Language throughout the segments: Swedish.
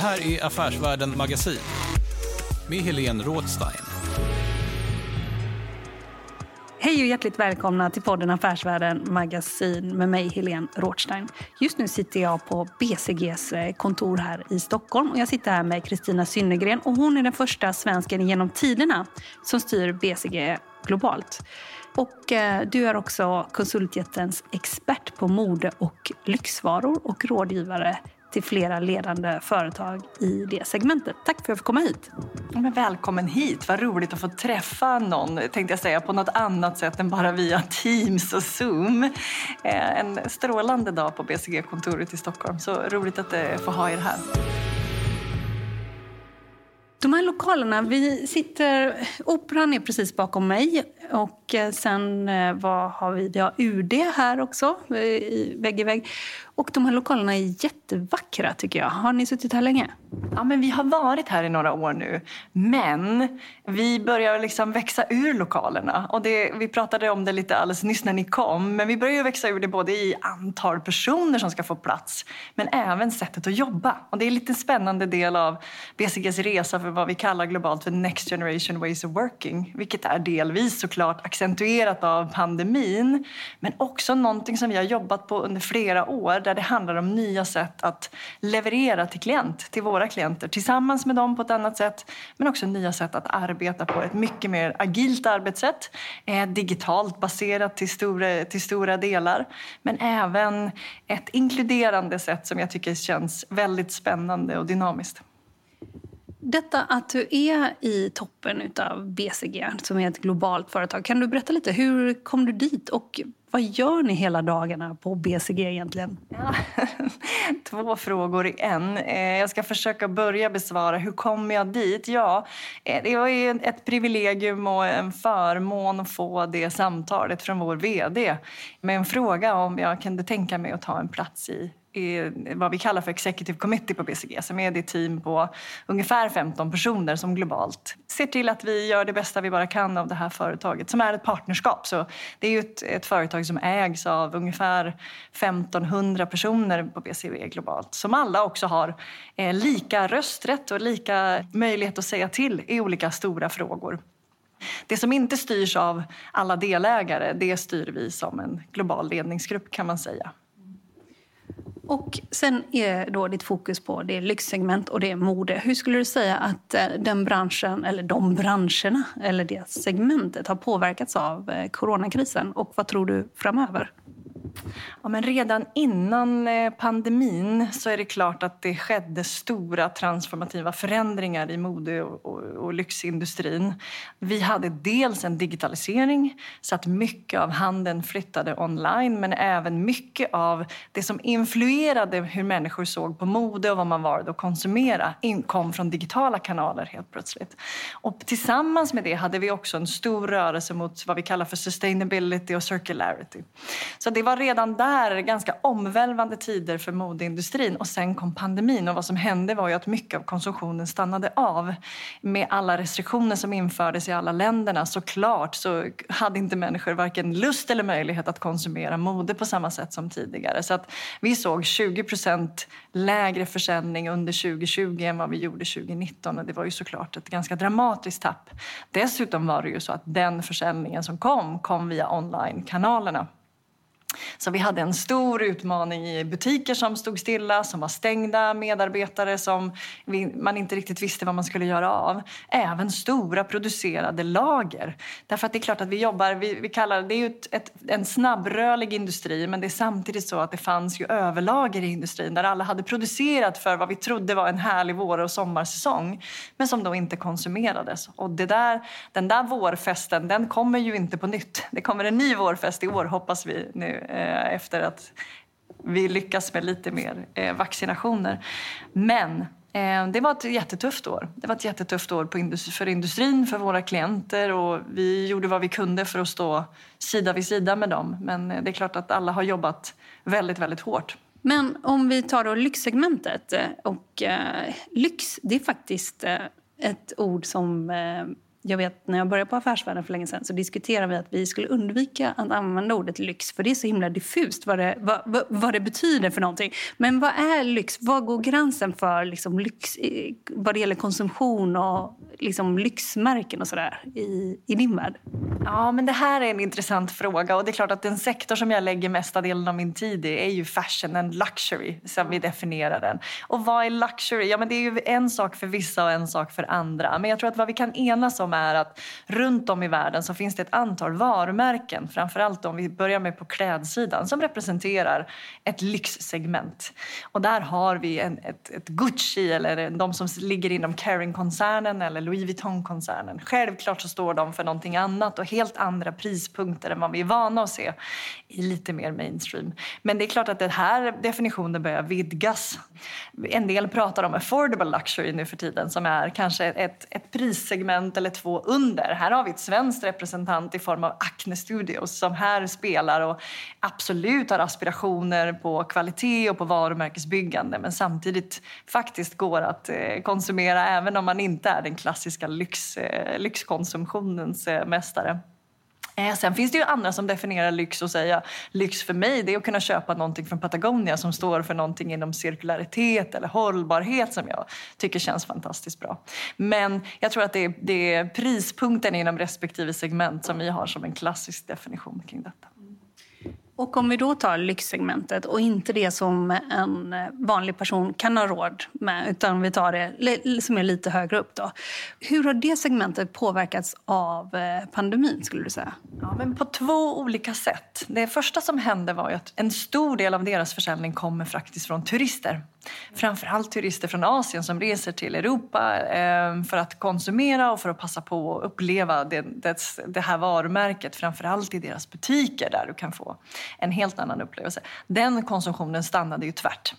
Här är Affärsvärlden Magasin med Helene Rådstein. Hej och hjärtligt välkomna till podden Affärsvärlden Magasin med mig Helene Rothstein. Just nu sitter jag på BCGs eh, kontor här i Stockholm och jag sitter här med Kristina Synnergren och hon är den första svensken genom tiderna som styr BCG globalt. Och eh, du är också konsultjättens expert på mode och lyxvaror och rådgivare till flera ledande företag i det segmentet. Tack för att jag fick komma hit. Men välkommen hit. Vad roligt att få träffa någon, tänkte jag säga, på något annat sätt än bara via Teams och Zoom. Eh, en strålande dag på BCG-kontoret i Stockholm. Så roligt att eh, få ha er här. De här lokalerna, vi sitter, operan är precis bakom mig och eh, sen vad har vi, vi har UD här också, vägg i vägg. Och de här lokalerna är jättevackra tycker jag. Har ni suttit här länge? Ja, men vi har varit här i några år nu. Men vi börjar liksom växa ur lokalerna. Och det, vi pratade om det lite alldeles nyss när ni kom. Men vi börjar växa ur det både i antal personer som ska få plats men även sättet att jobba. Och det är en lite spännande del av BCGs resa för vad vi kallar globalt för Next Generation Ways of Working. Vilket är delvis såklart accentuerat av pandemin men också någonting som vi har jobbat på under flera år där det handlar om nya sätt att leverera till klient, till våra klienter tillsammans med dem på ett annat sätt men också nya sätt att arbeta på ett mycket mer agilt arbetssätt eh, digitalt baserat till stora, till stora delar men även ett inkluderande sätt som jag tycker känns väldigt spännande och dynamiskt. Detta att du är i toppen av BCG, som är ett globalt företag. Kan du berätta lite, hur kom du dit och vad gör ni hela dagarna på BCG egentligen? Ja, två frågor i en. Eh, jag ska försöka börja besvara. Hur kom jag dit? Ja, eh, det var ju ett privilegium och en förmån att få det samtalet från vår vd med en fråga om jag kunde tänka mig att ta en plats i vad vi kallar för Executive Committee på BCG som är det team på ungefär 15 personer som globalt ser till att vi gör det bästa vi bara kan av det här företaget som är ett partnerskap. Så det är ju ett, ett företag som ägs av ungefär 1500 personer på BCG globalt som alla också har eh, lika rösträtt och lika möjlighet att säga till i olika stora frågor. Det som inte styrs av alla delägare, det styr vi som en global ledningsgrupp kan man säga. Och sen är då ditt fokus på det lyxsegment och det mode. Hur skulle du säga att eh, den branschen, eller de branscherna, eller det segmentet har påverkats av eh, coronakrisen? Och vad tror du framöver? Ja, men redan innan eh, pandemin så är det klart att det skedde stora transformativa förändringar i mode och, och, och, lyxindustrin. Vi hade dels en digitalisering så att mycket av handeln flyttade online men även mycket av det som influerade hur människor såg på mode och vad man var att konsumera kom från digitala kanaler helt plötsligt. Och tillsammans med det hade vi också en stor rörelse mot vad vi kallar för sustainability och circularity. Så det var redan där ganska omvälvande tider för modeindustrin och sen kom pandemin och vad som hände var ju att mycket av konsumtionen stannade av. Med alla restriktioner som infördes i alla länderna såklart så hade inte människor varken lust eller möjlighet att konsumera mode på samma sätt som tidigare. Så att vi såg 20% lägre försäljning under 2020 än vad vi gjorde 2019 och det var ju såklart ett ganska dramatiskt tapp. Dessutom var det ju så att den försäljningen som kom, kom via online-kanalerna. Så vi hade en stor utmaning i butiker som stod stilla, som var stängda, medarbetare som vi, man inte riktigt visste vad man skulle göra av. Även stora producerade lager. Därför att det är klart att vi jobbar, vi, vi kallar det är ju ett, ett, en snabbrörlig industri men det är samtidigt så att det fanns ju överlager i industrin där alla hade producerat för vad vi trodde var en härlig vår och sommarsäsong men som då inte konsumerades. Och det där, den där vårfesten den kommer ju inte på nytt. Det kommer en ny vårfest i år hoppas vi nu eh, efter att vi lyckas med lite mer eh, vaccinationer. Men eh, det var ett jättetufft år. Det var ett jättetufft år för industrin, för våra klienter och vi gjorde vad vi kunde för att stå sida vid sida med dem. Men eh, det är klart att alla har jobbat väldigt, väldigt hårt. Men om vi tar då lyxsegmentet eh, och eh, lyx, det är faktiskt eh, ett ord som eh, jag vet när jag började på Affärsvärlden för länge sedan så diskuterade vi att vi skulle undvika att använda ordet lyx för det är så himla diffust vad det, vad, vad vad det betyder för någonting. Men vad är lyx? Vad går gränsen för liksom lyx eh, vad det gäller konsumtion och liksom lyxmärken och sådär i, i din värld? Ja, men det här är en intressant fråga och det är klart att den sektor som jag lägger mesta delen av min tid i är ju fashion and luxury som vi definierar den. Och vad är luxury? Ja, men det är ju en sak för vissa och en sak för andra. Men jag tror att vad vi kan enas om som är att runt om i världen så finns det ett antal varumärken, framförallt om vi börjar med på klädsidan, som representerar ett lyxsegment. Och där har vi en, ett, ett Gucci eller de som ligger inom Kering-koncernen eller Louis Vuitton-koncernen. Självklart så står de för någonting annat och helt andra prispunkter än vad vi är vana att se i lite mer mainstream. Men det är klart att den här definitionen börjar vidgas. En del pratar om affordable luxury nu för tiden som är kanske ett, ett prissegment eller två under. Här har vi ett svenskt representant i form av Acne Studios som här spelar och absolut har aspirationer på kvalitet och på varumärkesbyggande men samtidigt faktiskt går att eh, konsumera även om man inte är den klassiska lyx, eh, lyxkonsumtionens eh, mästare. Eh, sen finns det ju andra som definierar lyx och säger lyx för mig det är att kunna köpa någonting från Patagonia som står för någonting inom cirkularitet eller hållbarhet som jag tycker känns fantastiskt bra. Men jag tror att det är, det är prispunkten inom respektive segment som vi har som en klassisk definition kring detta. Och om vi då tar lyxsegmentet och inte det som en vanlig person kan ha råd med utan vi tar det som är lite högre upp. Då. Hur har det segmentet påverkats av eh, pandemin? skulle du säga? Ja, men på två olika sätt. Det första som hände var att en stor del av deras försäljning kommer faktiskt från turister. Framförallt turister från Asien som reser till Europa eh, för att konsumera och för att passa på att uppleva det, det, det här varumärket framförallt i deras butiker där du kan få en helt annan upplevelse. Den konsumtionen stannade ju tvärt.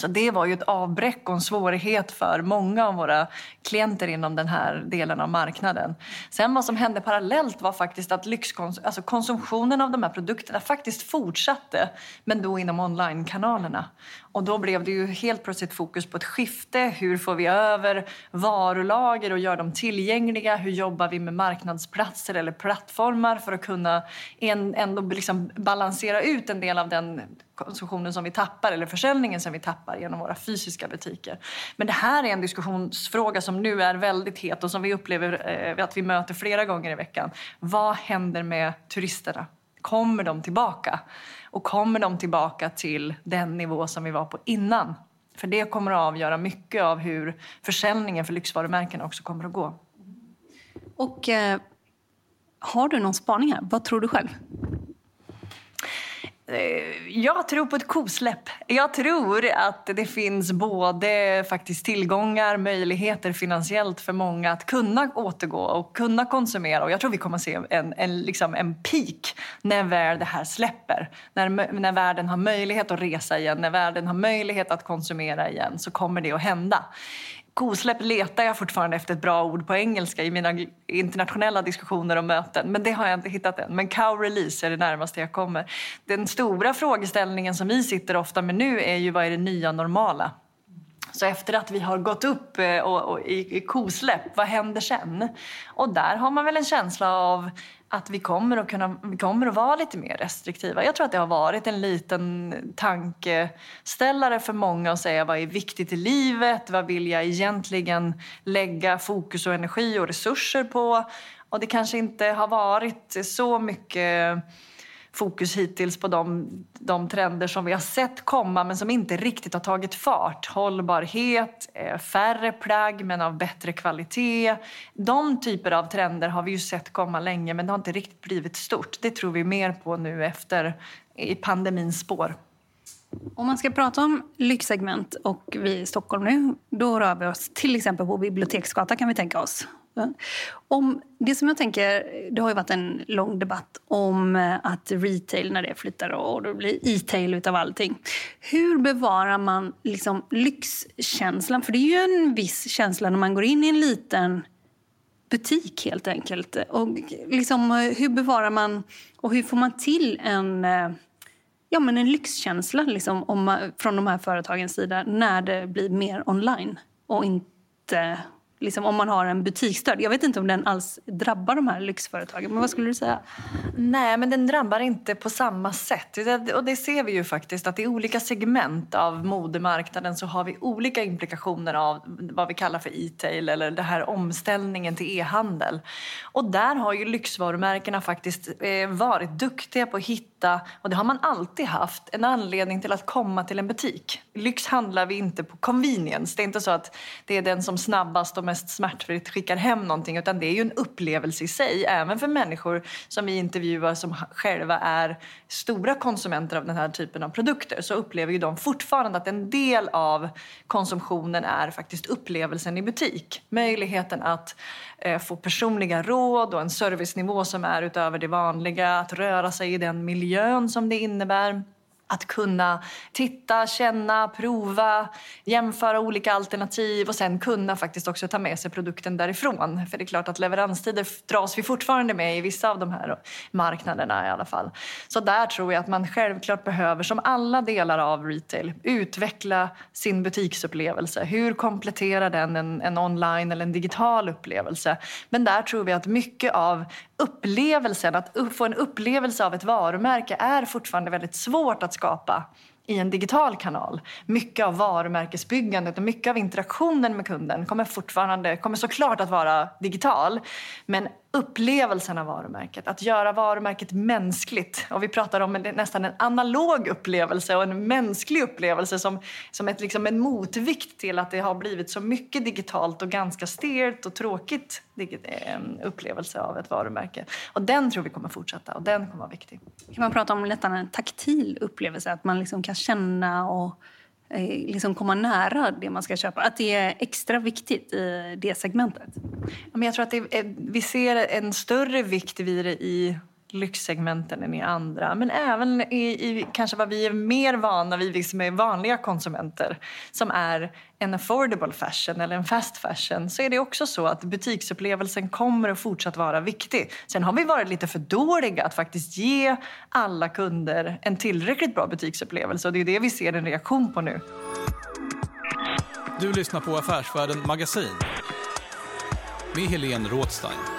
Så det var ju ett avbräck och en svårighet för många av våra klienter inom den här delen av marknaden. Sen vad som hände parallellt var faktiskt att lyxkons alltså konsumtionen av de här produkterna faktiskt fortsatte, men då inom onlinekanalerna. Och då blev det ju helt plötsligt fokus på ett skifte. Hur får vi över varulager och gör dem tillgängliga? Hur jobbar vi med marknadsplatser eller plattformar för att kunna ändå liksom balansera ut en del av den konsumtionen som vi tappar eller försäljningen som vi tappar genom våra fysiska butiker. Men det här är en diskussionsfråga som nu är väldigt het och som vi upplever eh, att vi möter flera gånger i veckan. Vad händer med turisterna? Kommer de tillbaka? Och kommer de tillbaka till den nivå som vi var på innan? För det kommer att avgöra mycket av hur försäljningen för lyxvarumärken också kommer att gå. Och eh, har du någon spaning här? Vad tror du själv? Eh, jag tror på ett kosläpp. Jag tror att det finns både faktiskt tillgångar, möjligheter finansiellt för många att kunna återgå och kunna konsumera. Och jag tror vi kommer att se en, en, liksom en peak när väl det här släpper. När, när världen har möjlighet att resa igen, när världen har möjlighet att konsumera igen så kommer det att hända. Kosläpp letar jag fortfarande efter ett bra ord på engelska i mina internationella diskussioner och möten. Men det har jag inte hittat än. Men cow release är det närmaste jag kommer. Den stora frågeställningen som vi sitter ofta med nu är ju vad är det nya normala? Så efter att vi har gått upp eh, och, och, i, i kosläpp, vad händer sen? Och där har man väl en känsla av att vi kommer att, kunna, vi kommer att vara lite mer restriktiva. Jag tror att det har varit en liten tankeställare för många att säga vad är viktigt i livet? Vad vill jag egentligen lägga fokus och energi och resurser på? Och det kanske inte har varit så mycket fokus hittills på de, de trender som vi har sett komma men som inte riktigt har tagit fart. Hållbarhet, eh, färre plagg men av bättre kvalitet. De typer av trender har vi ju sett komma länge men det har inte riktigt blivit stort. Det tror vi mer på nu efter i pandemins spår. Om man ska prata om lyxsegment och vi i Stockholm nu, då rör vi oss till exempel på Biblioteksgatan kan vi tänka oss. Om det som jag tänker, det har ju varit en lång debatt om eh, att retail när det flyttar och det blir e-tail utav allting. Hur bevarar man liksom lyxkänslan? För det är ju en viss känsla när man går in i en liten butik helt enkelt. Och liksom, eh, hur bevarar man och hur får man till en eh, ja, men en lyxkänsla liksom, om, från de här företagens sida när det blir mer online och inte liksom, om man har en butiksstöd. Jag vet inte om den alls drabbar de här lyxföretagen. Men vad skulle du säga? Nej, men den drabbar inte på samma sätt. Och det ser vi ju faktiskt att i olika segment av modemarknaden så har vi olika implikationer av vad vi kallar för e-tail eller den här omställningen till e-handel. Och där har ju lyxvarumärkena faktiskt eh, varit duktiga på att hitta, och det har man alltid haft, en anledning till att komma till en butik. Lyx handlar vi inte på convenience. Det är inte så att det är den som snabbast och mest smärtfritt skickar hem någonting utan det är ju en upplevelse i sig. Även för människor som vi intervjuar som själva är stora konsumenter av den här typen av produkter så upplever ju de fortfarande att en del av konsumtionen är faktiskt upplevelsen i butik. Möjligheten att eh, få personliga råd och en servicenivå som är utöver det vanliga, att röra sig i den miljön som det innebär. Att kunna titta, känna, prova, jämföra olika alternativ och sen kunna faktiskt också ta med sig produkten därifrån. För det är klart att leveranstider dras vi fortfarande med i vissa av de här eh, marknaderna i alla fall. Så där tror jag att man självklart behöver, som alla delar av retail, utveckla sin butiksupplevelse. Hur kompletterar den en, en online eller en digital upplevelse? Men där tror vi att mycket av upplevelsen, att få en upplevelse av ett varumärke är fortfarande väldigt svårt att skapa i en digital kanal. Mycket av varumärkesbyggandet och mycket av interaktionen med kunden kommer fortfarande, kommer såklart att vara digital. Men upplevelsen av varumärket, att göra varumärket mänskligt. Och vi pratar om en, nästan en analog upplevelse och en mänsklig upplevelse som, som ett, liksom en motvikt till att det har blivit så mycket digitalt och ganska stelt och tråkigt upplevelse av ett varumärke. Och den tror vi kommer fortsätta och den kommer vara viktig. Kan man prata om en taktil upplevelse? Att man liksom kan känna och Eh, liksom komma nära det man ska köpa. Att det är extra viktigt i det segmentet. Men jag tror att är, eh, vi ser en större vikt vid det i lyxsegmenten än i andra. Men även i, i, kanske vad vi är mer vana vid, vi som är vanliga konsumenter som är en affordable fashion eller en fast fashion så är det också så att butiksupplevelsen kommer att fortsatt vara viktig. Sen har vi varit lite för dåliga att faktiskt ge alla kunder en tillräckligt bra butiksupplevelse och det är det vi ser en reaktion på nu. Du lyssnar på Affärsvärlden Magasin med Helene Rådstein.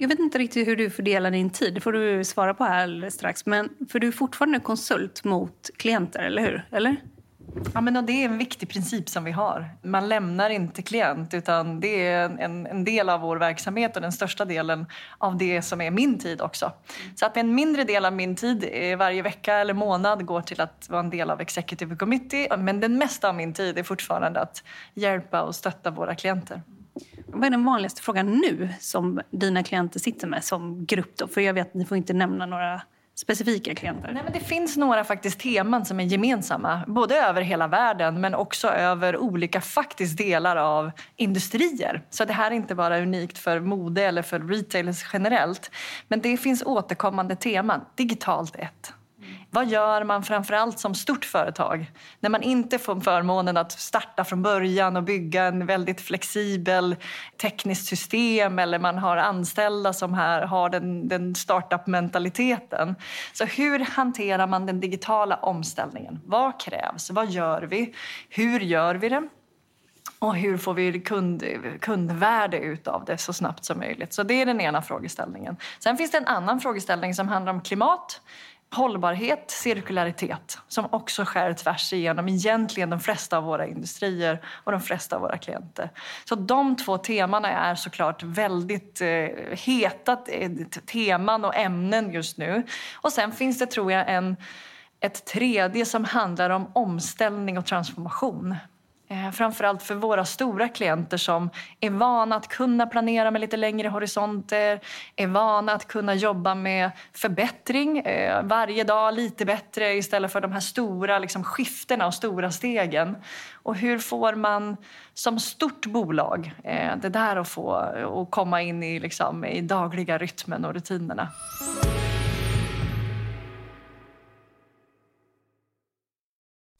Jag vet inte riktigt hur du fördelar din tid, det får du svara på här alldeles strax. Men för du är fortfarande konsult mot klienter, eller hur? Eller? Ja, men det är en viktig princip som vi har. Man lämnar inte klient utan det är en, en del av vår verksamhet och den största delen av det som är min tid också. Så att en mindre del av min tid varje vecka eller månad går till att vara en del av Executive Committee men den mesta av min tid är fortfarande att hjälpa och stötta våra klienter. Vad är den vanligaste frågan nu som dina klienter sitter med som grupp? Då? För jag vet att ni får inte nämna några specifika klienter? Nej, men det finns några faktiskt teman som är gemensamma, både över hela världen men också över olika faktiskt delar av industrier. Så det här är inte bara unikt för mode eller för retailers generellt. Men det finns återkommande teman. Digitalt ett. Vad gör man framförallt som stort företag när man inte får förmånen att starta från början och bygga en väldigt flexibel tekniskt system eller man har anställda som här har den, den startup-mentaliteten. Så hur hanterar man den digitala omställningen? Vad krävs? Vad gör vi? Hur gör vi det? Och hur får vi kund, kundvärde ut av det så snabbt som möjligt? Så det är den ena frågeställningen. Sen finns det en annan frågeställning som handlar om klimat hållbarhet, cirkularitet som också skär tvärs igenom egentligen de flesta av våra industrier och de flesta av våra klienter. Så de två temana är såklart väldigt eh, heta eh, teman och ämnen just nu. Och sen finns det, tror jag, en, ett tredje som handlar om omställning och transformation. Eh, framförallt för våra stora klienter som är vana att kunna planera med lite längre horisonter, är vana att kunna jobba med förbättring eh, varje dag lite bättre istället för de här stora liksom, skiftena och stora stegen. Och hur får man som stort bolag eh, det där att få och komma in i, liksom, i dagliga rytmen och rutinerna?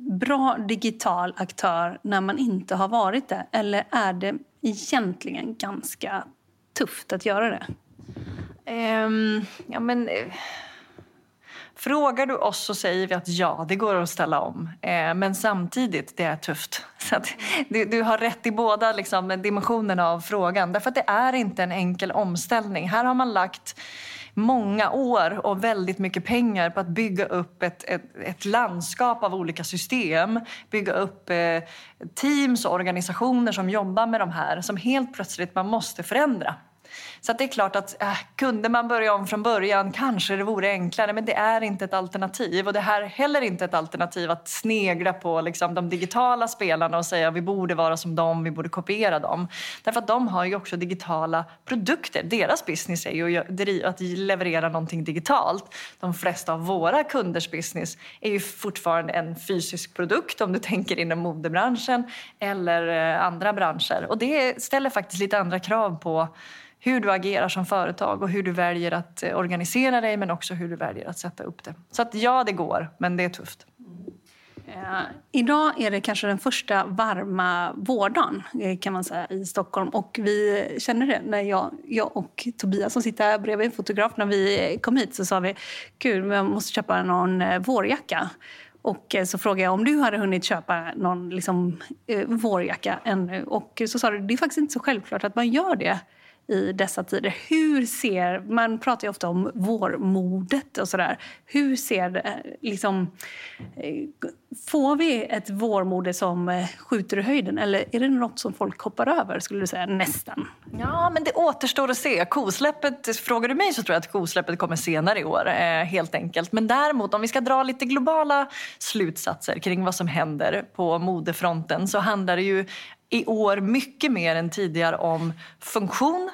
bra digital aktör när man inte har varit det? Eller är det egentligen ganska tufft att göra det? Um, ja, men, uh, frågar du oss så säger vi att ja, det går att ställa om. Uh, men samtidigt, det är tufft. Så att, du, du, har rätt i båda liksom, dimensionerna av frågan. Därför att det är inte en enkel omställning. Här har man lagt många år och väldigt mycket pengar på att bygga upp ett, ett, ett landskap av olika system. Bygga upp eh, teams och organisationer som jobbar med de här som helt plötsligt man måste förändra. Så det är klart att äh, kunde man börja om från början kanske det vore enklare men det är inte ett alternativ. Och det här är heller inte ett alternativ att snegla på liksom, de digitala spelarna och säga att vi borde vara som dem, vi borde kopiera dem. Därför att de har ju också digitala produkter. Deras business är ju att leverera någonting digitalt. De flesta av våra kunders business är ju fortfarande en fysisk produkt om du tänker inom modebranschen eller eh, andra branscher. Och det ställer faktiskt lite andra krav på hur du agerar som företag och hur du väljer att eh, organisera dig men också hur du väljer att sätta upp det. Så att ja, det går, men det är tufft. Uh, idag är det kanske den första varma vårdagen eh, kan man säga, i Stockholm. Och vi känner det när jag, jag och Tobias som sitter här bredvid en fotograf, när vi kom hit så sa vi gud, jag måste köpa någon eh, vårjacka. Och så frågade jag om du hade hunnit köpa någon liksom, vårjacka ännu. Och så sa du det är faktiskt inte så självklart att man gör det i dessa tider. Hur ser, man pratar ju ofta om vårmodet och sådär. Hur ser det, liksom, eh, får vi ett vårmode som eh, skjuter i höjden eller är det något som folk hoppar över skulle du säga nästan? Ja, men det återstår att se. Kosläppet, frågar du mig så tror jag att kosläppet kommer senare i år helt enkelt. Men däremot om vi ska dra lite globala slutsatser kring vad som händer på modefronten så handlar det ju i år mycket mer än tidigare om funktion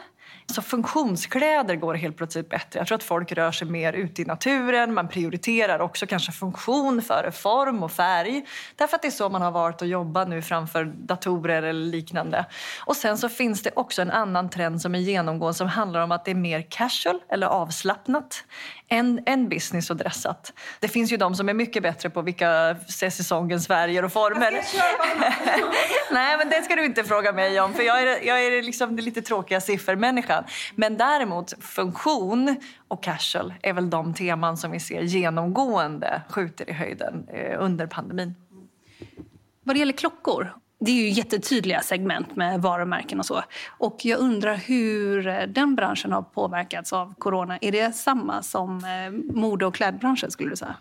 så funktionskläder går helt plötsligt bättre. Jag tror att folk rör sig mer ute i naturen. Man prioriterar också kanske funktion före form och färg. Därför att det är så man har varit och jobbat nu framför datorer eller liknande. Och sen så finns det också en annan trend som är genomgående som handlar om att det är mer casual eller avslappnat än, än business och dressat. Det finns ju de som är mycket bättre på vilka säsongens färger och former. Nej, men det ska du inte fråga mig om för jag är, jag är liksom lite tråkiga siffermänniskan. Men däremot funktion och casual är väl de teman som vi ser genomgående skjuter i höjden eh, under pandemin. Vad det gäller klockor det är ju jättetydliga segment med varumärken och så. Och jag undrar hur eh, den branschen har påverkats av corona. Är det samma som eh, mode och klädbranschen skulle du säga?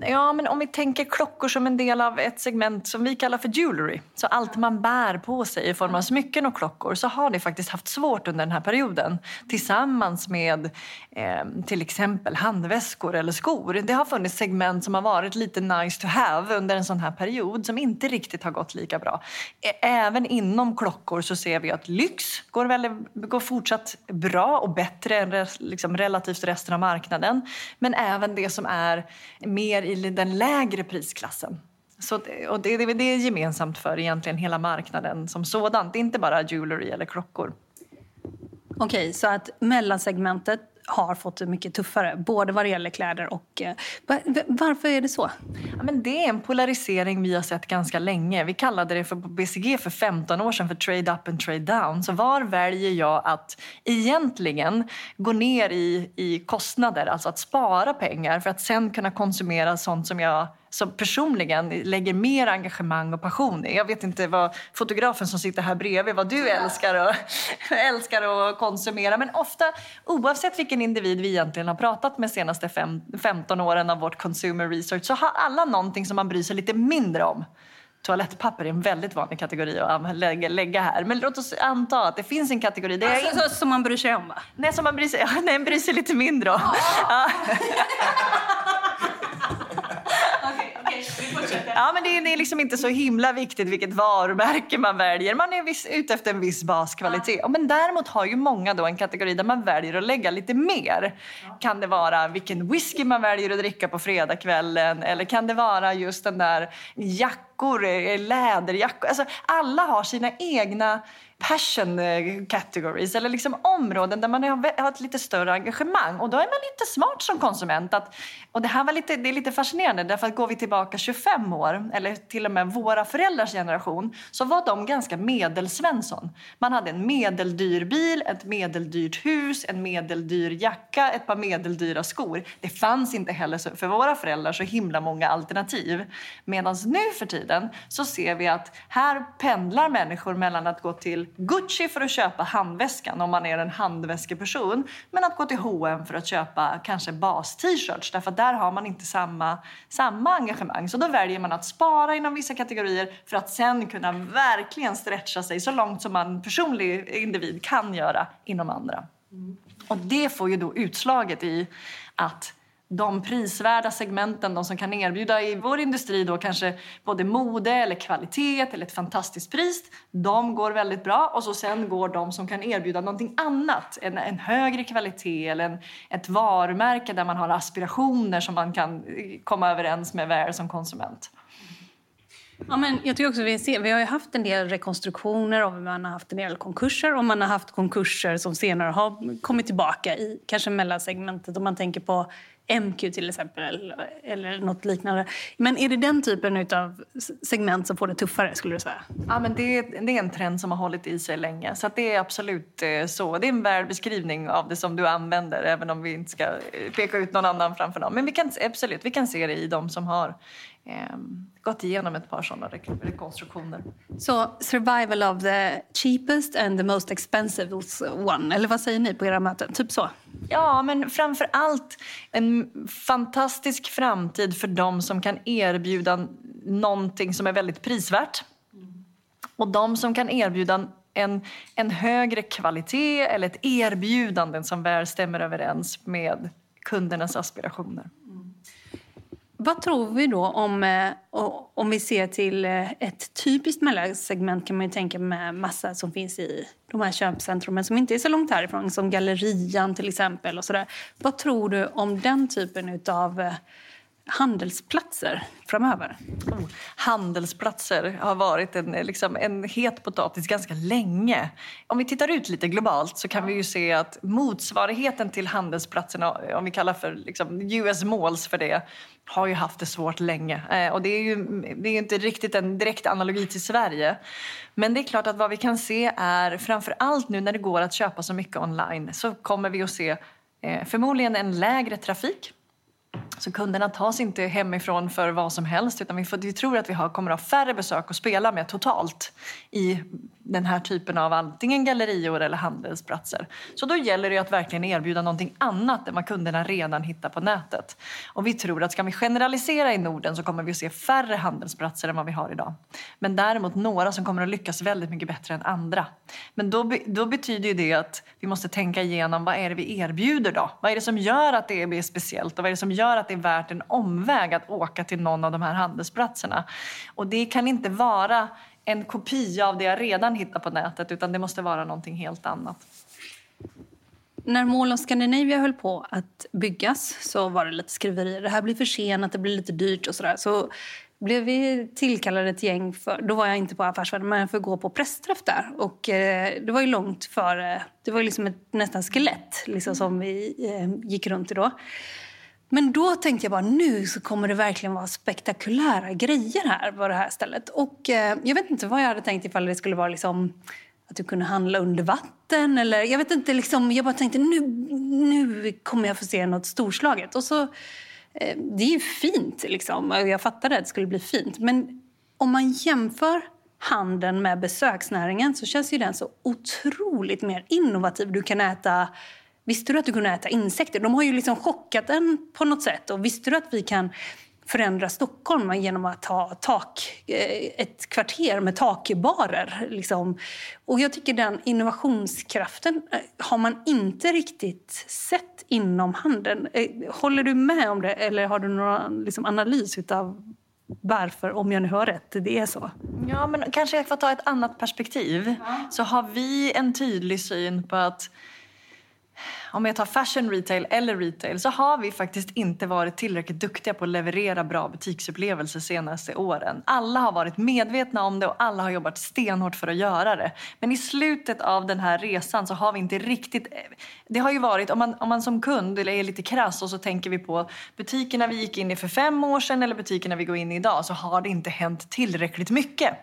Ja, men om vi tänker klockor som en del av ett segment som vi kallar för jewelry, så allt man bär på sig i form av smycken och klockor, så har det faktiskt haft svårt under den här perioden. Tillsammans med eh, till exempel handväskor eller skor. Det har funnits segment som har varit lite nice to have under en sån här period som inte riktigt har gått lika bra. Även inom klockor så ser vi att lyx går, väldigt, går fortsatt bra och bättre än liksom relativt resten av marknaden. Men även det som är mer i den lägre prisklassen. Så, och det, det, det är gemensamt för egentligen hela marknaden som sådant, inte bara jewelry eller klockor. Okej, okay, så att mellansegmentet har fått det mycket tuffare, både vad det gäller kläder och... Eh, varför är det så? Ja, men det är en polarisering vi har sett ganska länge. Vi kallade det för, på BCG för 15 år sedan för trade up and trade down. Så var väljer jag att egentligen gå ner i, i kostnader, alltså att spara pengar för att sen kunna konsumera sånt som jag som personligen lägger mer engagemang och passion i. Jag vet inte vad fotografen som sitter här bredvid, vad du älskar, och, älskar att konsumera. Men ofta, oavsett vilken individ vi egentligen har pratat med de senaste fem, 15 åren av vårt consumer research så har alla någonting som man bryr sig lite mindre om. Toalettpapper är en väldigt vanlig kategori att lägga, lägga här. Men låt oss anta att det finns en kategori. Det är alltså, in... Som man bryr sig om va? Nej, som man bryr sig, nej, bryr sig lite mindre om. Ja. Ja, men det är, det är liksom inte så himla viktigt vilket varumärke man väljer. Man är viss, ute efter en viss baskvalitet. Ja. Men däremot har ju många då en kategori där man väljer att lägga lite mer. Ja. Kan det vara vilken whisky man väljer att dricka på fredagskvällen eller kan det vara just den där jackor, eh, läderjackor. Alltså, alla har sina egna passion eh, categories eller liksom områden där man har ett lite större engagemang. Och då är man lite smart som konsument. Att, och det här var lite, det är lite fascinerande därför att går vi tillbaka 25 år eller till och med våra föräldrars generation så var de ganska medelsvensson. Man hade en medeldyr bil, ett medeldyrt hus, en medeldyr jacka, ett par medeldyra skor. Det fanns inte heller för våra föräldrar så himla många alternativ. Medan nu för tiden så ser vi att här pendlar människor mellan att gå till Gucci för att köpa handväskan om man är en handväskeperson men att gå till H&M för att köpa kanske bas-t-shirts därför att där har man inte samma, samma engagemang. Så då väljer man att spara inom vissa kategorier för att sen kunna verkligen stretcha sig så långt som man personlig individ kan göra inom andra. Mm. Och det får ju då utslaget i att de prisvärda segmenten, de som kan erbjuda i vår industri då kanske både mode eller kvalitet eller ett fantastiskt pris, de går väldigt bra och så sen går de som kan erbjuda någonting annat, en, en högre kvalitet eller en, ett varumärke där man har aspirationer som man kan eh, komma överens med Wear som konsument. Ja, men jag tycker också vi, ser, vi har haft en del rekonstruktioner och man har haft en del konkurser och man har haft konkurser som senare har kommit tillbaka i kanske mellansegmentet. Om man tänker på MQ till exempel eller, eller något liknande. Men är det den typen av segment som får det tuffare skulle du säga? Ja, men det, är, det är en trend som har hållit i sig länge så det är absolut eh, så. Det är en värd beskrivning av det som du använder även om vi inte ska eh, peka ut någon annan framför någon. Men vi kan, absolut, vi kan se det i de som har gått igenom ett par sådana rekonstruktioner. Så survival of the cheapest and the most expensive one, eller vad säger ni på era möten? Typ så? Ja, men framför allt en fantastisk framtid för de som kan erbjuda någonting som är väldigt prisvärt. Och de som kan erbjuda en, en högre kvalitet eller ett erbjudande som väl stämmer överens med kundernas aspirationer. Vad tror vi då om, eh, om vi ser till eh, ett typiskt mellansegment kan man ju tänka med massa som finns i de här köpcentrumen som inte är så långt härifrån, som Gallerian till exempel. och så där. Vad tror du om den typen av handelsplatser framöver? Oh, handelsplatser har varit en, liksom, en het potatis ganska länge. Om vi tittar ut lite globalt så kan vi ju se att motsvarigheten till handelsplatserna, om vi kallar för liksom, US malls för det, har ju haft det svårt länge. Eh, och det är ju det är inte riktigt en direkt analogi till Sverige. Men det är klart att vad vi kan se är, framför allt nu när det går att köpa så mycket online, så kommer vi att se eh, förmodligen en lägre trafik så kunderna tas inte hemifrån för vad som helst utan vi, får, vi tror att vi har, kommer att ha färre besök att spela med totalt i den här typen av antingen gallerior eller handelsplatser. Så då gäller det att verkligen erbjuda någonting annat än vad kunderna redan hittar på nätet. Och vi tror att ska vi generalisera i Norden så kommer vi att se färre handelsplatser än vad vi har idag. Men däremot några som kommer att lyckas väldigt mycket bättre än andra. Men då, då betyder det att vi måste tänka igenom vad är det vi erbjuder då? Vad är det som gör att det är speciellt och vad är det som gör att det är värt en omväg att åka till någon av de här handelsplatserna? Och det kan inte vara en kopia av det jag redan hittar på nätet utan det måste vara någonting helt annat. När Mall of Scandinavia höll på att byggas så var det lite skriverier. Det här blir försenat, det blir lite dyrt och sådär. Så blev vi tillkallade ett gäng, för, då var jag inte på Affärsvärlden, men för att gå på pressträff där. Och eh, det var ju långt före, det var ju liksom ett nästan skelett liksom, som vi eh, gick runt i då. Men då tänkte jag bara nu så kommer det verkligen vara spektakulära grejer här på det här stället. Och eh, jag vet inte vad jag hade tänkt ifall det skulle vara liksom att du kunde handla under vatten eller jag vet inte liksom, jag bara tänkte nu, nu kommer jag få se något storslaget. Och så, eh, det är ju fint liksom, jag fattade att det skulle bli fint. Men om man jämför handeln med besöksnäringen så känns ju den så otroligt mer innovativ. Du kan äta Visste du att du kunde äta insekter? De har ju liksom chockat den på något sätt. Och visste du att vi kan förändra Stockholm genom att ha tak, eh, ett kvarter med takbarer. Liksom. Och jag tycker den innovationskraften eh, har man inte riktigt sett inom handeln. Eh, håller du med om det eller har du någon liksom, analys av varför, om jag nu hör rätt, det är så? Ja, men kanske jag får ta ett annat perspektiv. Ja. Så har vi en tydlig syn på att om jag tar fashion retail eller retail så har vi faktiskt inte varit tillräckligt duktiga på att leverera bra butiksupplevelser senaste åren. Alla har varit medvetna om det och alla har jobbat stenhårt för att göra det. Men i slutet av den här resan så har vi inte riktigt... Eh, det har ju varit, om man, om man som kund är lite krass och så tänker vi på butikerna vi gick in i för fem år sedan eller butikerna vi går in i idag så har det inte hänt tillräckligt mycket.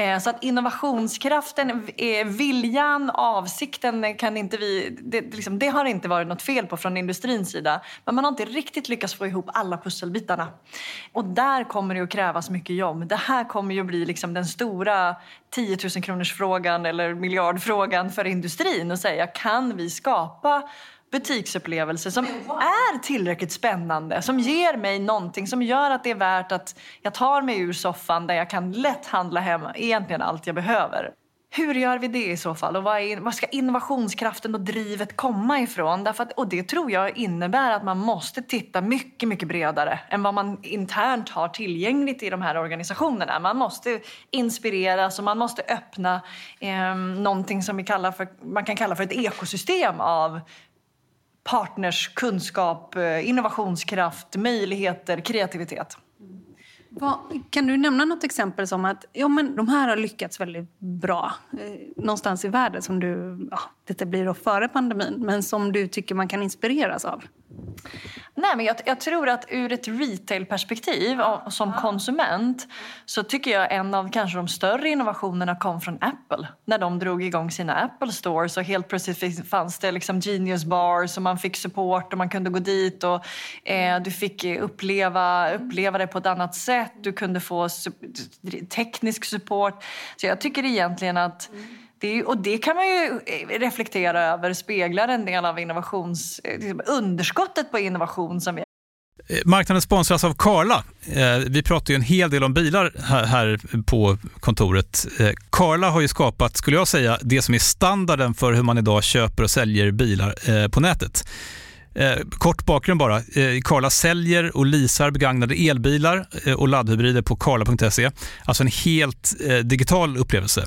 Eh, så att innovationskraften, eh, viljan, avsikten kan inte vi... Det, liksom, det, har inte varit något fel på från industrins sida. Men man har inte riktigt lyckats få ihop alla pusselbitarna. Och där kommer det att krävas mycket jobb. Det här kommer ju att bli liksom den stora 10 000 kronors frågan eller miljardfrågan för industrin och säga kan vi skapa butiksupplevelse som är tillräckligt spännande, som ger mig någonting som gör att det är värt att jag tar mig ur soffan där jag kan lätt handla hem egentligen allt jag behöver. Hur gör vi det i så fall? Och var, är, var ska innovationskraften och drivet komma ifrån? Därför att, och det tror jag innebär att man måste titta mycket, mycket bredare än vad man internt har tillgängligt i de här organisationerna. Man måste inspireras och man måste öppna eh, någonting som vi kallar för, man kan kalla för ett ekosystem av partners kunskap, eh, innovationskraft, möjligheter, kreativitet. Vad, kan du nämna något exempel som att ja, men de här har lyckats väldigt bra eh, någonstans i världen som du, ja, detta blir då före pandemin, men som du tycker man kan inspireras av? Nej, men jag, jag, tror att ur ett retailperspektiv som konsument så tycker jag en av kanske de större innovationerna kom från Apple. När de drog igång sina Apple Stores och helt plötsligt fanns det liksom Genius Bars och man fick support och man kunde gå dit och eh, du fick uppleva, uppleva det på ett annat sätt. Du kunde få teknisk support. Så jag tycker egentligen att det, och det kan man ju eh, reflektera över, speglar en del av innovations, eh, liksom underskottet på innovation som vi eh, Marknaden sponsras av Karla. Vi pratar ju en hel del om bilar här på kontoret. Karla har ju skapat, skulle jag säga, det som är standarden för hur man idag köper och säljer bilar på nätet. Kort bakgrund bara. Karla säljer och leasar begagnade elbilar och laddhybrider på karla.se. Alltså en helt digital upplevelse.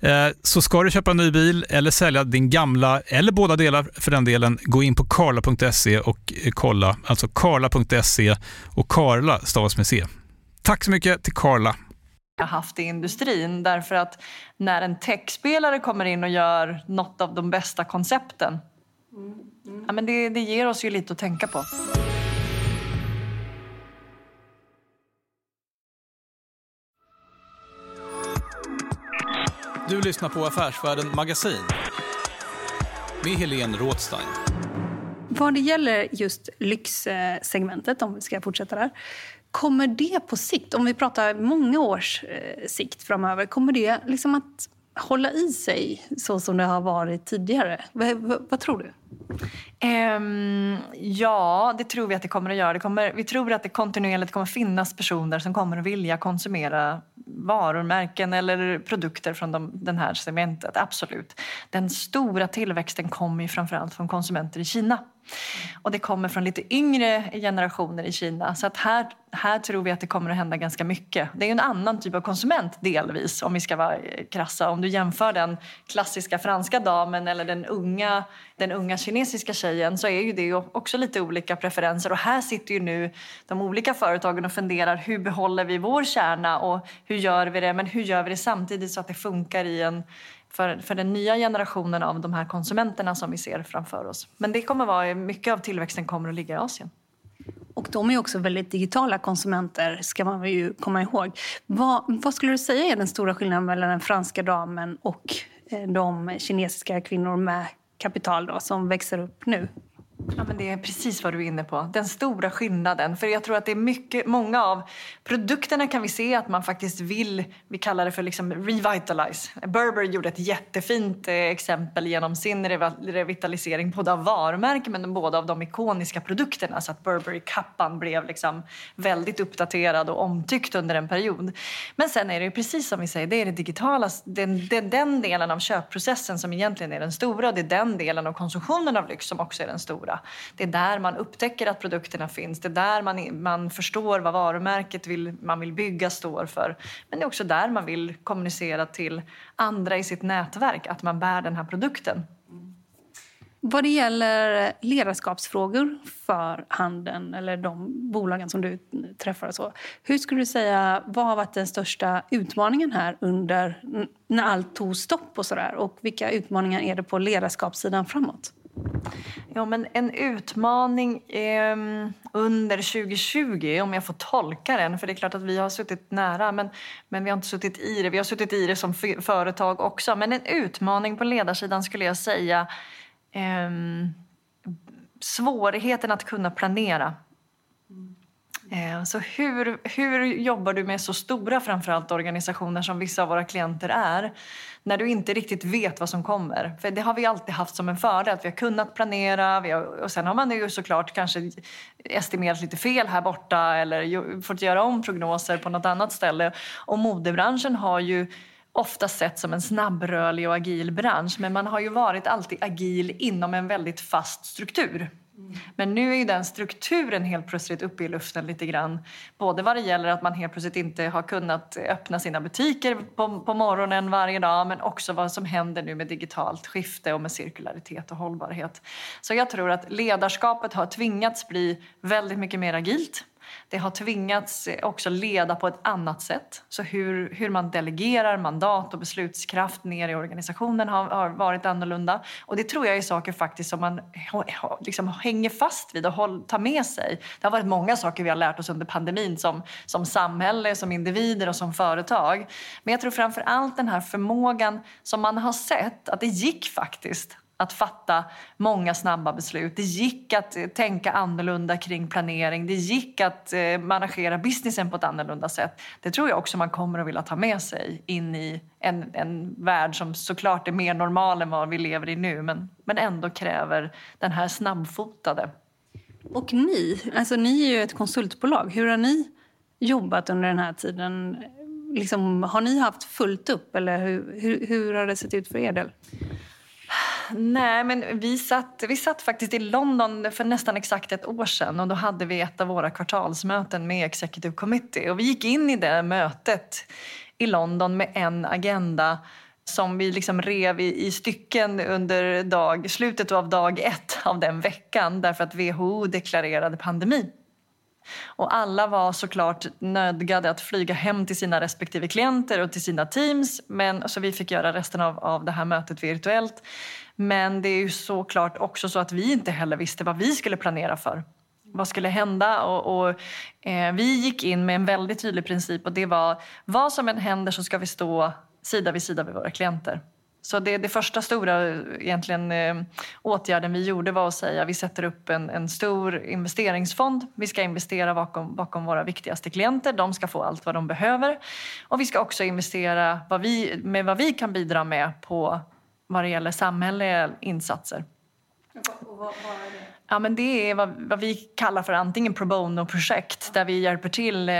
Eh, så ska du köpa en ny bil eller sälja din gamla, eller båda delar för den delen, gå in på karla.se och kolla. Alltså karla.se och Karla stavas med C. Tack så mycket till Karla. Jag har haft i industrin därför att när en techspelare kommer in och gör något av de bästa koncepten, mm. Mm. Ja, men det, det ger oss ju lite att tänka på. Du lyssnar på Affärsvärlden Magasin med Helene Rådstein. Vad det gäller just lyxsegmentet, om vi ska fortsätta där, kommer det på sikt, om vi pratar många års eh, sikt framöver, kommer det liksom att hålla i sig så som det har varit tidigare? V vad tror du? Um, ja, det tror vi att det kommer att göra. Det kommer, vi tror att det kontinuerligt kommer finnas personer som kommer att vilja konsumera varumärken eller produkter från de, den här segmentet. Absolut. Den stora tillväxten kommer ju framförallt från konsumenter i Kina. Och det kommer från lite yngre generationer i Kina. Så att här, här tror vi att det kommer att hända ganska mycket. Det är en annan typ av konsument delvis om vi ska vara krassa. Om du jämför den klassiska franska damen eller den unga, den unga kinesiska tjejen så är ju det också lite olika preferenser. Och här sitter ju nu de olika företagen och funderar hur behåller vi vår kärna och hur gör vi det? Men hur gör vi det samtidigt så att det funkar i en för, för den nya generationen av de här konsumenterna som vi ser framför oss. Men det kommer vara, mycket av tillväxten kommer att ligga i Asien. Och de är också väldigt digitala konsumenter, ska man ju komma ihåg. Vad, vad skulle du säga är den stora skillnaden mellan den franska damen och eh, de kinesiska kvinnor med kapital då, som växer upp nu? Ja, men det är precis vad du är inne på. Den stora skillnaden. För jag tror att det är mycket, många av produkterna kan vi se att man faktiskt vill, vi kallar det för liksom revitalize. Burberry gjorde ett jättefint eh, exempel genom sin revitalisering både av varumärken men både av de ikoniska produkterna så att Burberry-kappan blev liksom väldigt uppdaterad och omtyckt under en period. Men sen är det precis som vi säger, det är det digitala, den, är den delen av köpprocessen som egentligen är den stora och det är den delen av konsumtionen av lyx som också är den stora. Det är där man upptäcker att produkterna finns. Det är där man, man förstår vad varumärket vill, man vill bygga står för. Men det är också där man vill kommunicera till andra i sitt nätverk att man bär den här produkten. Vad det gäller ledarskapsfrågor för handeln eller de bolagen som du träffar, så, hur skulle du säga, vad har varit den största utmaningen här under när allt tog stopp och sådär? Och vilka utmaningar är det på ledarskapssidan framåt? Ja, men en utmaning eh, under 2020, om jag får tolka den, för det är klart att vi har suttit nära, men, men vi har inte suttit i det. Vi har suttit i det som företag också. Men en utmaning på ledarsidan skulle jag säga eh, svårigheten att kunna planera. Mm. Eh, så hur, hur jobbar du med så stora framförallt organisationer som vissa av våra klienter är när du inte riktigt vet vad som kommer? För det har vi alltid haft som en fördel, att vi har kunnat planera vi har, och sen har man ju såklart kanske estimerat lite fel här borta eller fått göra om prognoser på något annat ställe. Och modebranschen har ju ofta sett som en snabbrörlig och agil bransch men man har ju varit alltid agil inom en väldigt fast struktur. Men nu är ju den strukturen helt plötsligt uppe i luften lite grann. Både vad det gäller att man helt plötsligt inte har kunnat öppna sina butiker på, på morgonen varje dag men också vad som händer nu med digitalt skifte och med cirkularitet och hållbarhet. Så jag tror att ledarskapet har tvingats bli väldigt mycket mer agilt det har tvingats eh, också leda på ett annat sätt. Så hur, hur man delegerar mandat och beslutskraft ner i organisationen har, har varit annorlunda. Och det tror jag är saker faktiskt som man liksom hänger fast vid och håll, tar med sig. Det har varit många saker vi har lärt oss under pandemin som, som samhälle, som individer och som företag. Men jag tror framför allt den här förmågan som man har sett att det gick faktiskt att fatta många snabba beslut. Det gick att eh, tänka annorlunda kring planering. Det gick att eh, managera businessen på ett annorlunda sätt. Det tror jag också man kommer att vilja ta med sig in i en, en värld som såklart är mer normal än vad vi lever i nu men, men ändå kräver den här snabbfotade. Och ni, alltså ni är ju ett konsultbolag. Hur har ni jobbat under den här tiden? Liksom, har ni haft fullt upp eller hur, hur, hur har det sett ut för er del? Nej, men vi satt, vi satt faktiskt i London för nästan exakt ett år sedan och då hade vi ett av våra kvartalsmöten med Executive Committee och vi gick in i det mötet i London med en agenda som vi liksom rev i, i stycken under dag, slutet av dag ett av den veckan därför att WHO deklarerade pandemi. Och alla var såklart nödgade att flyga hem till sina respektive klienter och till sina teams. Men, så vi fick göra resten av, av det här mötet virtuellt. Men det är ju såklart också så att vi inte heller visste vad vi skulle planera för. Vad skulle hända? Och, och eh, vi gick in med en väldigt tydlig princip och det var vad som än händer så ska vi stå sida vid sida med våra klienter. Så det, det första stora egentligen, eh, åtgärden vi gjorde var att säga att vi sätter upp en, en stor investeringsfond. Vi ska investera bakom, bakom våra viktigaste klienter. De ska få allt vad de behöver. Och vi ska också investera vad vi, med vad vi kan bidra med på vad det gäller samhälleliga insatser. Och vad, vad är det? Ja, men det är vad, vad, vi kallar för antingen pro bono-projekt där vi hjälper till eh,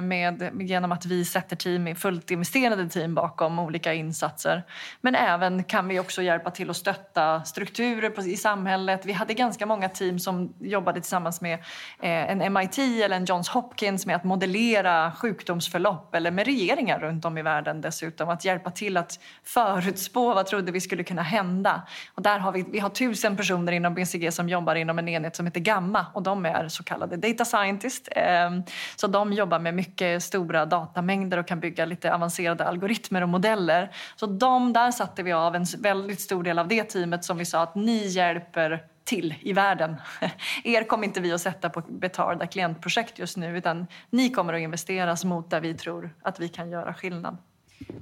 med, genom att vi sätter team, fullt investerade team bakom olika insatser. Men även kan vi också hjälpa till att stötta strukturer i samhället. Vi hade ganska många team som jobbade tillsammans med eh, en MIT eller en Johns Hopkins med att modellera sjukdomsförlopp eller med regeringar runt om i världen dessutom. Att hjälpa till att förutspå vad trodde vi skulle kunna hända. Och där har vi, vi har tusen personer inom BCG som jobbar inom en enhet som heter Gamma och de är så kallade data scientists. Ehm, så de jobbar med mycket stora datamängder och kan bygga lite avancerade algoritmer och modeller. Så de, där satte vi av en väldigt stor del av det teamet som vi sa att ni hjälper till i världen. Er kommer inte vi att sätta på betalda klientprojekt just nu utan ni kommer att investeras mot där vi tror att vi kan göra skillnad.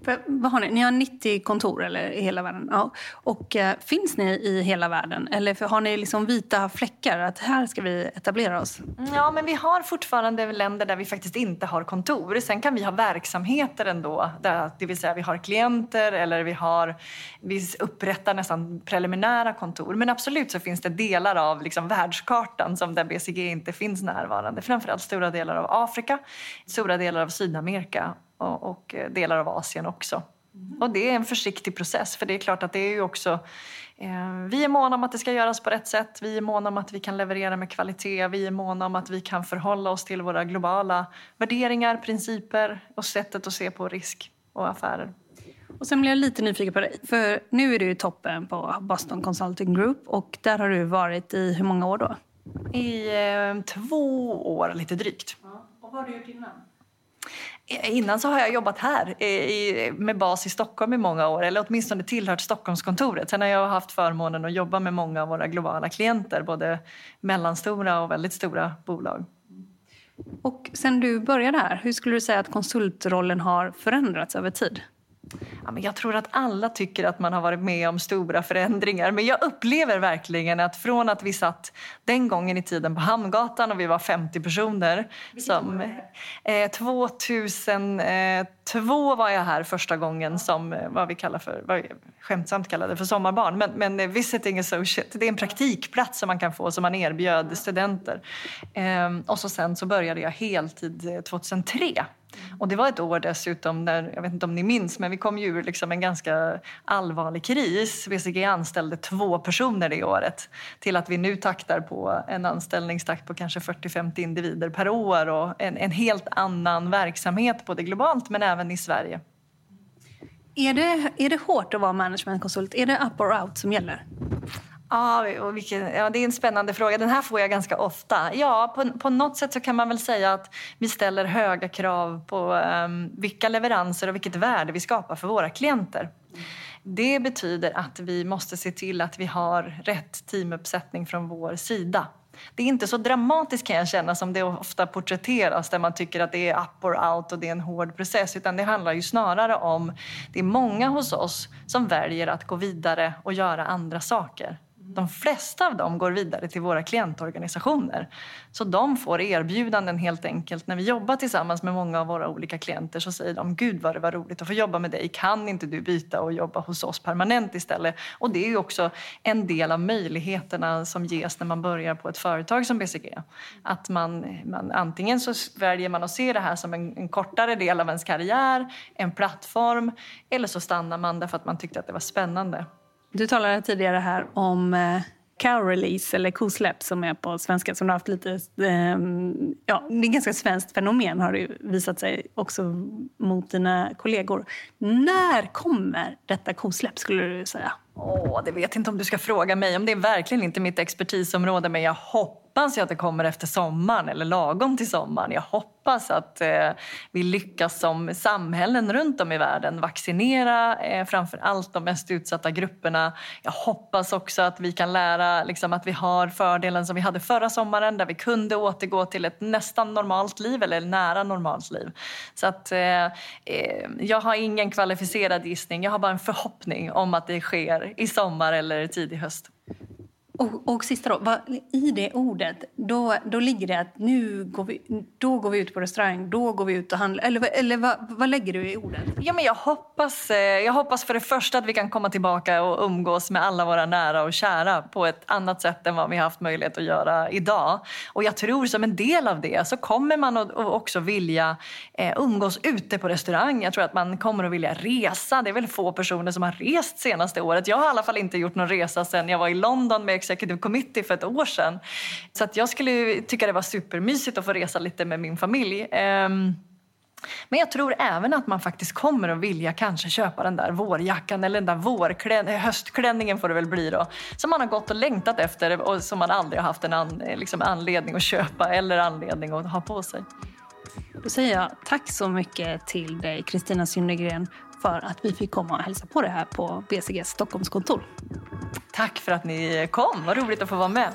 För, vad har ni? ni har 90 kontor eller, i hela världen. Ja. Och, eh, finns ni i hela världen? Eller har ni liksom vita fläckar? Att här ska vi etablera oss? Mm, ja, men vi har fortfarande länder där vi faktiskt inte har kontor. Sen kan vi ha verksamheter ändå. Där, det vill säga vi har klienter eller vi, har, vi upprättar nästan preliminära kontor. Men absolut så finns det delar av liksom, världskartan som där BCG inte finns närvarande. Framförallt stora delar av Afrika, stora delar av Sydamerika och, och eh, delar av Asien också. Mm. Och det är en försiktig process för det är klart att det är ju också eh, vi är måna om att det ska göras på rätt sätt. Vi är måna om att vi kan leverera med kvalitet. Vi är måna om att vi kan förhålla oss till våra globala värderingar, principer och sättet att se på risk och affärer. Och sen blir jag lite nyfiken på dig. För nu är du i toppen på Boston Consulting Group och där har du varit i hur många år då? I eh, två år, lite drygt. Ja. Och vad har du gjort innan? Innan så har jag jobbat här i, med bas i Stockholm i många år, eller åtminstone tillhört Stockholmskontoret. Sen har jag haft förmånen att jobba med många av våra globala klienter, både mellanstora och väldigt stora bolag. Och sen du började här, hur skulle du säga att konsultrollen har förändrats över tid? Ja, men jag tror att alla tycker att man har varit med om stora förändringar. Men jag upplever verkligen att från att vi satt den gången i tiden på Hamngatan och vi var 50 personer. Som, eh, 2002 var jag här första gången som eh, vad vi kallar för, vad vi skämtsamt kallade för sommarbarn. Men, men eh, visiting associate, det är en praktikplats som man kan få som man erbjöd studenter. Eh, och så sen så började jag heltid 2003 eh, Mm. Mm. Och det var ett år dessutom när, jag vet inte om ni minns, men vi kom ju ur liksom en ganska allvarlig kris. VCG anställde två personer det året till att vi nu taktar på en anställningstakt på kanske 40-50 individer per år och en, en helt annan verksamhet både globalt men även i Sverige. Är det, är det hårt att vara managementkonsult? Är det up or out som gäller? Ja, och vilken, ja, det är en spännande fråga. Den här får jag ganska ofta. Ja, på, på något sätt så kan man väl säga att vi ställer höga krav på um, vilka leveranser och vilket värde vi skapar för våra klienter. Det betyder att vi måste se till att vi har rätt teamuppsättning från vår sida. Det är inte så dramatiskt kan jag känna som det ofta porträtteras där man tycker att det är up or out och det är en hård process. Utan det handlar ju snarare om, det är många hos oss som väljer att gå vidare och göra andra saker. De flesta av dem går vidare till våra klientorganisationer. Så de får erbjudanden helt enkelt. När vi jobbar tillsammans med många av våra olika klienter så säger de Gud vad det var roligt att få jobba med dig. Kan inte du byta och jobba hos oss permanent istället? Och det är ju också en del av möjligheterna som ges när man börjar på ett företag som BCG. Att man, man antingen så väljer man att se det här som en, en kortare del av ens karriär, en plattform, eller så stannar man därför att man tyckte att det var spännande. Du talade tidigare här om eh, cow-release eller kosläpp som är på svenska som har haft lite... Eh, ja, det är ett ganska svenskt fenomen har det visat sig också mot dina kollegor. När kommer detta kosläpp skulle du säga? Åh, det vet inte om du ska fråga mig om. Det är verkligen inte mitt expertisområde men jag hoppas hoppas jag att det kommer efter sommaren eller lagom till sommaren. Jag hoppas att eh, vi lyckas som samhällen runt om i världen vaccinera eh, framför allt de mest utsatta grupperna. Jag hoppas också att vi kan lära liksom, att vi har fördelen som vi hade förra sommaren där vi kunde återgå till ett nästan normalt liv eller nära normalt liv. Så att eh, eh jag har ingen kvalificerad gissning. Jag har bara en förhoppning om att det sker i sommar eller tidig höst. Och, och sista då, vad, i det ordet, då, då ligger det att nu går vi, då går vi ut på restaurang, då går vi ut och handlar. Eller, eller vad, vad lägger du i ordet? Ja, men jag, hoppas, eh, jag hoppas för det första att vi kan komma tillbaka och umgås med alla våra nära och kära på ett annat sätt än vad vi haft möjlighet att göra idag. Och jag tror som en del av det så kommer man att också vilja eh, umgås ute på restaurang. Jag tror att man kommer att vilja resa. Det är väl få personer som har rest senaste året. Jag har i alla fall inte gjort någon resa sen jag var i London med Executive Committee för ett år sedan. Så att jag skulle tycka det var supermysigt att få resa lite med min familj. Ehm, men jag tror även att man faktiskt kommer att vilja kanske köpa den där vårjackan eller den där vårklän höstklänningen får det väl bli då. Som man har gått och längtat efter och som man aldrig har haft en an liksom anledning att köpa eller anledning att ha på sig. Då säger jag tack så mycket till dig Kristina Synnergren för att vi fick komma och hälsa på det här på BCGs Stockholmskontor. Tack för att ni kom. Vad roligt att få vara med.